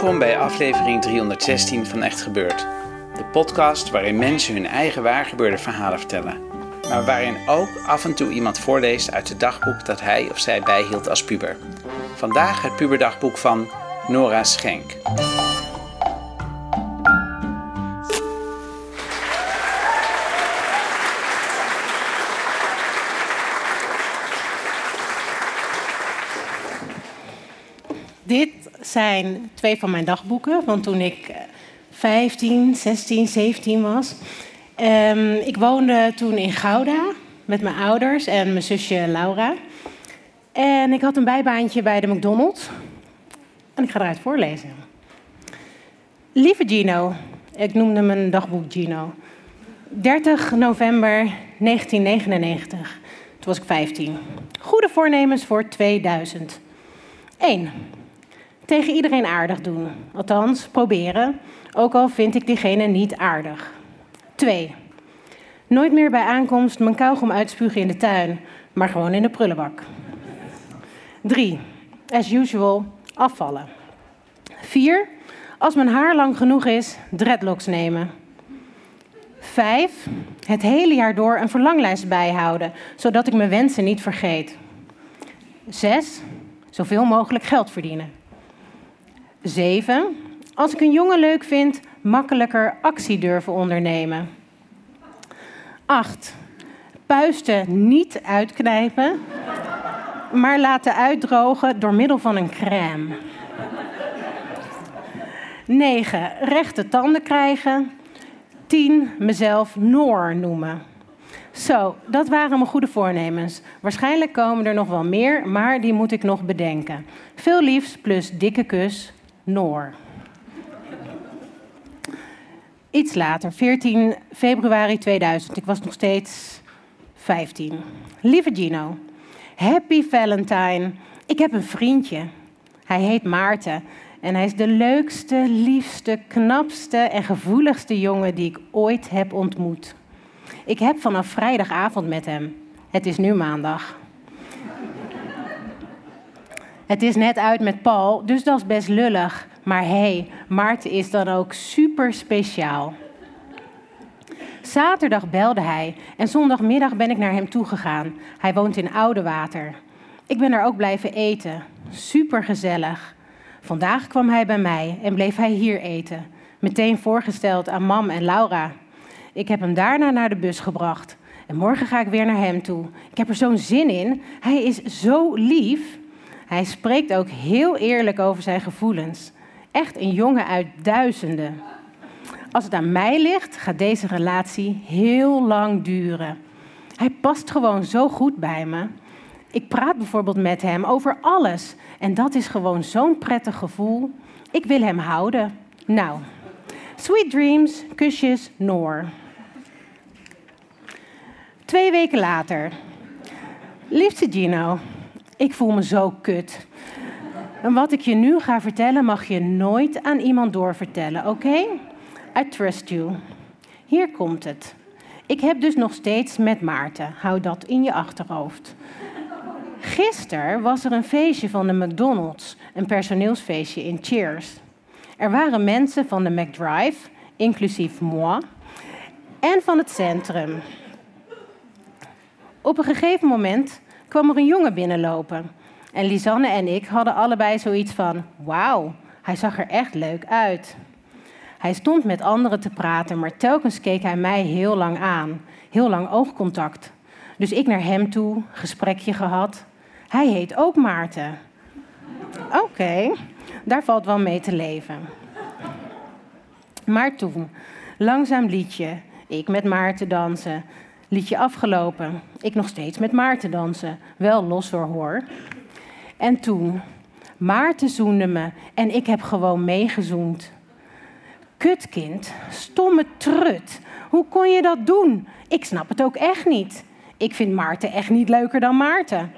Welkom bij aflevering 316 van Echt Gebeurd. De podcast waarin mensen hun eigen waargebeurde verhalen vertellen. Maar waarin ook af en toe iemand voorleest uit het dagboek dat hij of zij bijhield als puber. Vandaag het puberdagboek van Nora Schenk. Zijn twee van mijn dagboeken van toen ik 15, 16, 17 was. Ehm, ik woonde toen in Gouda met mijn ouders en mijn zusje Laura. En ik had een bijbaantje bij de McDonald's. En ik ga eruit voorlezen. Lieve Gino, ik noemde mijn dagboek Gino. 30 november 1999. Toen was ik 15. Goede voornemens voor 2000. 1 tegen iedereen aardig doen. Althans, proberen, ook al vind ik diegene niet aardig. 2. Nooit meer bij aankomst mijn kauwgom uitspugen in de tuin, maar gewoon in de prullenbak. 3. As usual, afvallen. 4. Als mijn haar lang genoeg is, dreadlocks nemen. 5. Het hele jaar door een verlanglijst bijhouden, zodat ik mijn wensen niet vergeet. 6. Zoveel mogelijk geld verdienen. 7. Als ik een jongen leuk vind, makkelijker actie durven ondernemen. 8. Puisten niet uitknijpen, maar laten uitdrogen door middel van een crème. 9. Rechte tanden krijgen. 10. Mezelf Noor noemen. Zo, dat waren mijn goede voornemens. Waarschijnlijk komen er nog wel meer, maar die moet ik nog bedenken. Veel liefs plus dikke kus, Noor. Iets later, 14 februari 2000. Ik was nog steeds 15. Lieve Gino, happy Valentine. Ik heb een vriendje. Hij heet Maarten. En hij is de leukste, liefste, knapste en gevoeligste jongen die ik ooit heb ontmoet. Ik heb vanaf vrijdagavond met hem. Het is nu maandag. Het is net uit met Paul, dus dat is best lullig. Maar hé, hey, Maarten is dan ook super speciaal. Zaterdag belde hij en zondagmiddag ben ik naar hem toegegaan. Hij woont in Oudewater. Ik ben er ook blijven eten. Super gezellig. Vandaag kwam hij bij mij en bleef hij hier eten. Meteen voorgesteld aan Mam en Laura. Ik heb hem daarna naar de bus gebracht. En morgen ga ik weer naar hem toe. Ik heb er zo'n zin in. Hij is zo lief. Hij spreekt ook heel eerlijk over zijn gevoelens. Echt een jongen uit duizenden. Als het aan mij ligt, gaat deze relatie heel lang duren. Hij past gewoon zo goed bij me. Ik praat bijvoorbeeld met hem over alles. En dat is gewoon zo'n prettig gevoel. Ik wil hem houden. Nou, sweet dreams, kusjes, Noor. Twee weken later. Liefste Gino, ik voel me zo kut. En wat ik je nu ga vertellen, mag je nooit aan iemand doorvertellen, oké? I trust you. Hier komt het. Ik heb dus nog steeds met Maarten. Hou dat in je achterhoofd. Gisteren was er een feestje van de McDonald's, een personeelsfeestje in Cheers. Er waren mensen van de McDrive, inclusief moi, en van het centrum. Op een gegeven moment kwam er een jongen binnenlopen. En Lisanne en ik hadden allebei zoiets van: wauw, hij zag er echt leuk uit. Hij stond met anderen te praten, maar telkens keek hij mij heel lang aan. Heel lang oogcontact. Dus ik naar hem toe, gesprekje gehad. Hij heet ook Maarten. Oké, daar valt wel mee te leven. Maar toen, langzaam liedje, ik met Maarten dansen. Liedje afgelopen, ik nog steeds met Maarten dansen. Wel los hoor hoor. En toen, Maarten zoende me en ik heb gewoon meegezoend. Kutkind, stomme trut. Hoe kon je dat doen? Ik snap het ook echt niet. Ik vind Maarten echt niet leuker dan Maarten.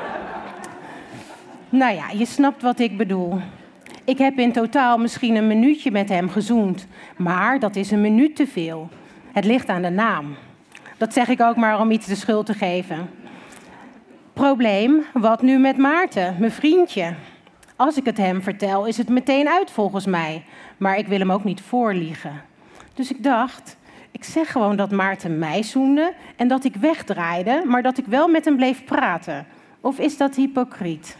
nou ja, je snapt wat ik bedoel. Ik heb in totaal misschien een minuutje met hem gezoend, maar dat is een minuut te veel. Het ligt aan de naam. Dat zeg ik ook maar om iets de schuld te geven. Probleem, wat nu met Maarten, mijn vriendje? Als ik het hem vertel, is het meteen uit volgens mij. Maar ik wil hem ook niet voorliegen. Dus ik dacht, ik zeg gewoon dat Maarten mij zoende en dat ik wegdraaide, maar dat ik wel met hem bleef praten. Of is dat hypocriet?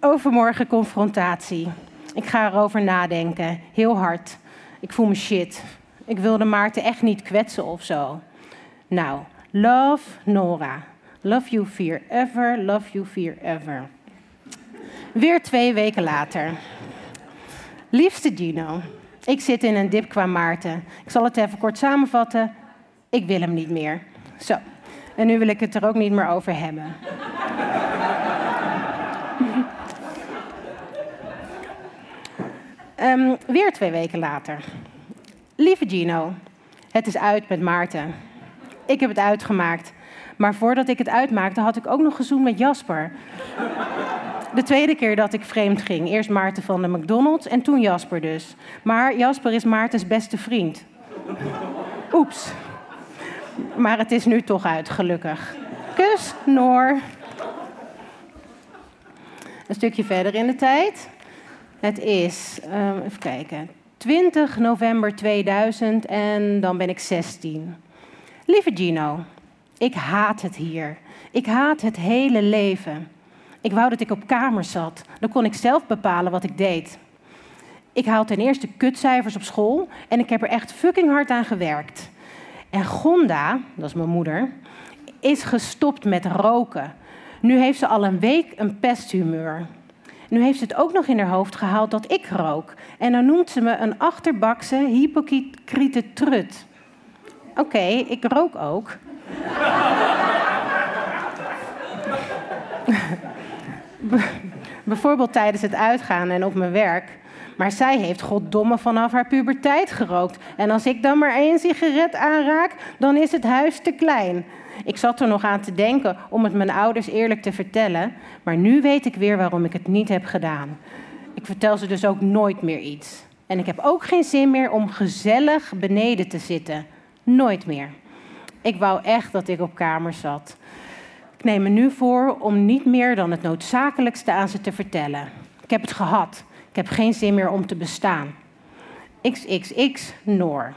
Overmorgen confrontatie. Ik ga erover nadenken, heel hard. Ik voel me shit. Ik wilde Maarten echt niet kwetsen of zo. Nou, love Nora. Love you fear ever, love you fear ever. Weer twee weken later. Liefste Gino, ik zit in een dip qua Maarten. Ik zal het even kort samenvatten. Ik wil hem niet meer. Zo. En nu wil ik het er ook niet meer over hebben. um, weer twee weken later. Lieve Gino, het is uit met Maarten. Ik heb het uitgemaakt. Maar voordat ik het uitmaakte, had ik ook nog gezoend met Jasper. De tweede keer dat ik vreemd ging. Eerst Maarten van de McDonald's en toen Jasper dus. Maar Jasper is Maartens beste vriend. Oeps. Maar het is nu toch uit, gelukkig. Kus, Noor. Een stukje verder in de tijd. Het is, um, even kijken, 20 november 2000 en dan ben ik 16. Lieve Gino, ik haat het hier. Ik haat het hele leven. Ik wou dat ik op kamer zat. Dan kon ik zelf bepalen wat ik deed. Ik haal ten eerste kutcijfers op school en ik heb er echt fucking hard aan gewerkt. En Gonda, dat is mijn moeder, is gestopt met roken. Nu heeft ze al een week een pesthumeur. Nu heeft ze het ook nog in haar hoofd gehaald dat ik rook. En dan noemt ze me een achterbakse, hypocriete trut. Oké, ik rook ook. Bijvoorbeeld tijdens het uitgaan en op mijn werk. Maar zij heeft goddomme vanaf haar puberteit gerookt. En als ik dan maar één sigaret aanraak, dan is het huis te klein. Ik zat er nog aan te denken om het mijn ouders eerlijk te vertellen, maar nu weet ik weer waarom ik het niet heb gedaan. Ik vertel ze dus ook nooit meer iets. En ik heb ook geen zin meer om gezellig beneden te zitten. Nooit meer. Ik wou echt dat ik op kamer zat. Ik neem me nu voor om niet meer dan het noodzakelijkste aan ze te vertellen. Ik heb het gehad. Ik heb geen zin meer om te bestaan. XXX Noor.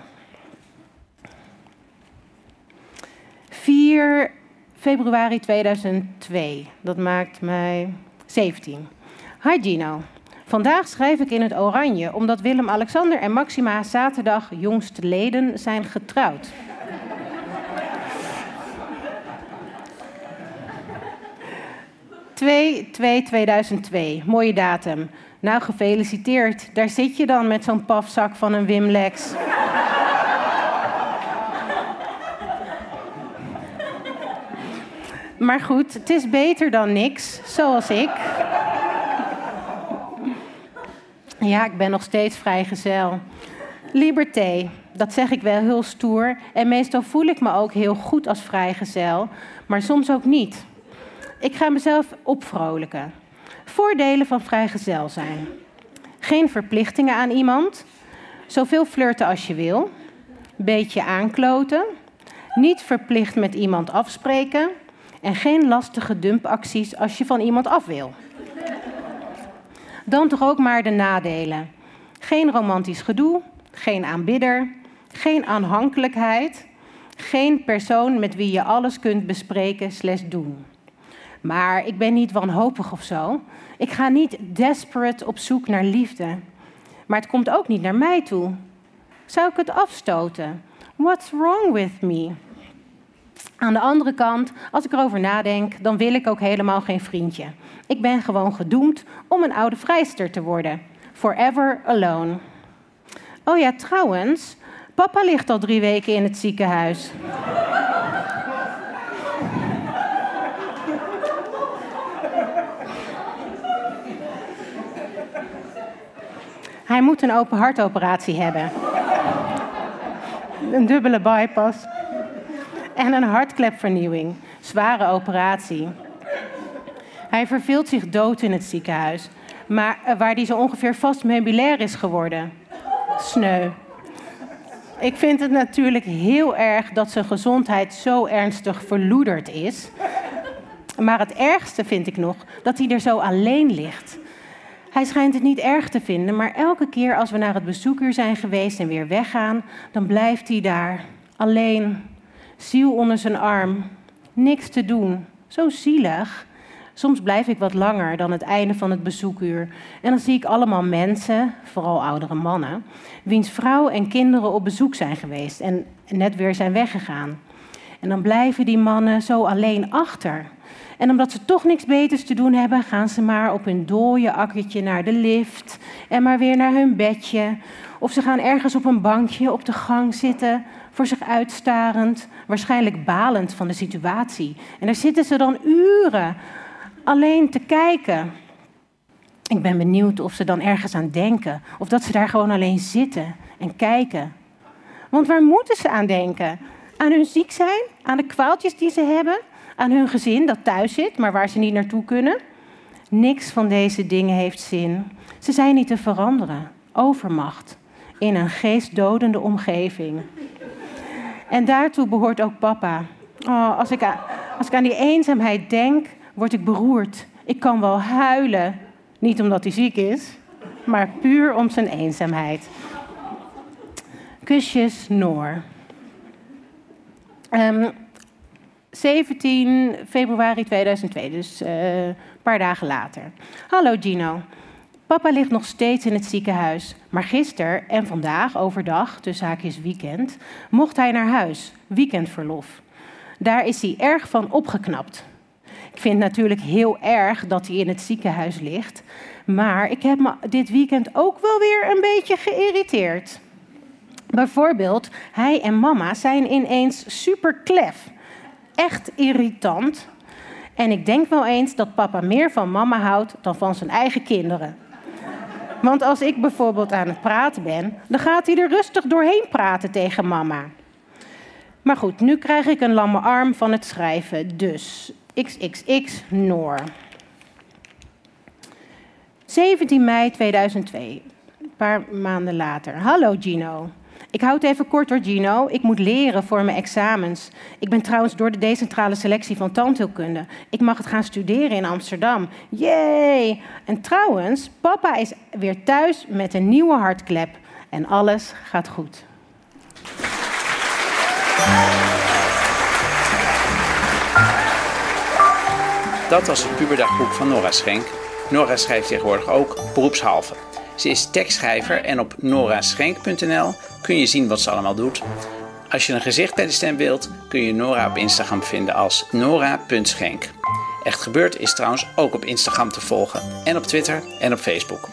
4 februari 2002. Dat maakt mij 17. Hi Gino. Vandaag schrijf ik in het oranje omdat Willem-Alexander en Maxima zaterdag jongstleden zijn getrouwd. 2-2-2002, mooie datum. Nou, gefeliciteerd. Daar zit je dan met zo'n pafzak van een Wim Maar goed, het is beter dan niks, zoals ik. Ja, ik ben nog steeds vrijgezel. Liberté, dat zeg ik wel heel stoer. En meestal voel ik me ook heel goed als vrijgezel, maar soms ook niet. Ik ga mezelf opvrolijken. Voordelen van vrijgezel zijn. Geen verplichtingen aan iemand. Zoveel flirten als je wil. Beetje aankloten. Niet verplicht met iemand afspreken. En geen lastige dumpacties als je van iemand af wil. Dan toch ook maar de nadelen. Geen romantisch gedoe, geen aanbidder, geen aanhankelijkheid, geen persoon met wie je alles kunt bespreken slash doen. Maar ik ben niet wanhopig of zo. Ik ga niet desperate op zoek naar liefde. Maar het komt ook niet naar mij toe. Zou ik het afstoten? What's wrong with me? Aan de andere kant, als ik erover nadenk, dan wil ik ook helemaal geen vriendje. Ik ben gewoon gedoemd om een oude vrijster te worden. Forever alone. Oh ja, trouwens, papa ligt al drie weken in het ziekenhuis. Hij moet een open hartoperatie hebben. Een dubbele bypass. En een hartklepvernieuwing. Zware operatie. Hij verveelt zich dood in het ziekenhuis. Maar eh, waar hij zo ongeveer vast meubilair is geworden. Sneu. Ik vind het natuurlijk heel erg dat zijn gezondheid zo ernstig verloederd is. Maar het ergste vind ik nog dat hij er zo alleen ligt. Hij schijnt het niet erg te vinden, maar elke keer als we naar het bezoekuur zijn geweest en weer weggaan, dan blijft hij daar, alleen, ziel onder zijn arm, niks te doen. Zo zielig. Soms blijf ik wat langer dan het einde van het bezoekuur. En dan zie ik allemaal mensen, vooral oudere mannen, wiens vrouw en kinderen op bezoek zijn geweest en net weer zijn weggegaan. En dan blijven die mannen zo alleen achter. En omdat ze toch niks beters te doen hebben, gaan ze maar op hun dode akkertje naar de lift en maar weer naar hun bedje. Of ze gaan ergens op een bankje op de gang zitten, voor zich uitstarend, waarschijnlijk balend van de situatie. En daar zitten ze dan uren alleen te kijken. Ik ben benieuwd of ze dan ergens aan denken, of dat ze daar gewoon alleen zitten en kijken. Want waar moeten ze aan denken? Aan hun ziek zijn? Aan de kwaaltjes die ze hebben? aan hun gezin dat thuis zit, maar waar ze niet naartoe kunnen. Niks van deze dingen heeft zin. Ze zijn niet te veranderen. Overmacht in een geestdodende omgeving. En daartoe behoort ook papa. Oh, als, ik aan, als ik aan die eenzaamheid denk, word ik beroerd. Ik kan wel huilen. Niet omdat hij ziek is, maar puur om zijn eenzaamheid. Kusjes, Noor. Um, 17 februari 2002, dus uh, een paar dagen later. Hallo Gino. Papa ligt nog steeds in het ziekenhuis, maar gisteren en vandaag overdag, tussen haakjes weekend, mocht hij naar huis, weekendverlof. Daar is hij erg van opgeknapt. Ik vind het natuurlijk heel erg dat hij in het ziekenhuis ligt, maar ik heb me dit weekend ook wel weer een beetje geïrriteerd. Bijvoorbeeld, hij en mama zijn ineens super klef echt irritant. En ik denk wel eens dat papa meer van mama houdt dan van zijn eigen kinderen. Want als ik bijvoorbeeld aan het praten ben, dan gaat hij er rustig doorheen praten tegen mama. Maar goed, nu krijg ik een lamme arm van het schrijven, dus XXX Noor. 17 mei 2002, een paar maanden later. Hallo Gino. Ik houd even kort door Gino. Ik moet leren voor mijn examens. Ik ben trouwens door de decentrale selectie van tandheelkunde. Ik mag het gaan studeren in Amsterdam. Yay! En trouwens, papa is weer thuis met een nieuwe hartklep. En alles gaat goed. Dat was het puberdagboek van Nora Schenk. Nora schrijft tegenwoordig ook beroepshalve. Ze is tekstschrijver en op noraschenk.nl kun je zien wat ze allemaal doet. Als je een gezicht bij de stem wilt, kun je Nora op Instagram vinden als nora.schenk. Echt gebeurd is trouwens ook op Instagram te volgen en op Twitter en op Facebook.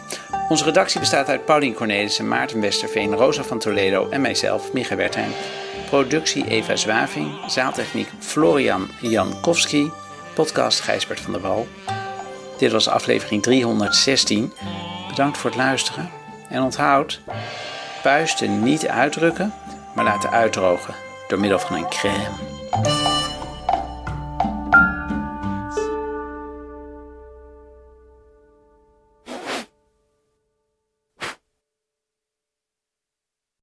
Onze redactie bestaat uit Paulien Cornelissen, Maarten Westerveen, Rosa van Toledo en mijzelf, Micha Wertheim. Productie Eva Zwaving, zaaltechniek Florian Jankowski, podcast Gijsbert van der Wal. Dit was aflevering 316. Bedankt voor het luisteren en onthoud, puisten niet uitdrukken, maar laten uitdrogen door middel van een crème.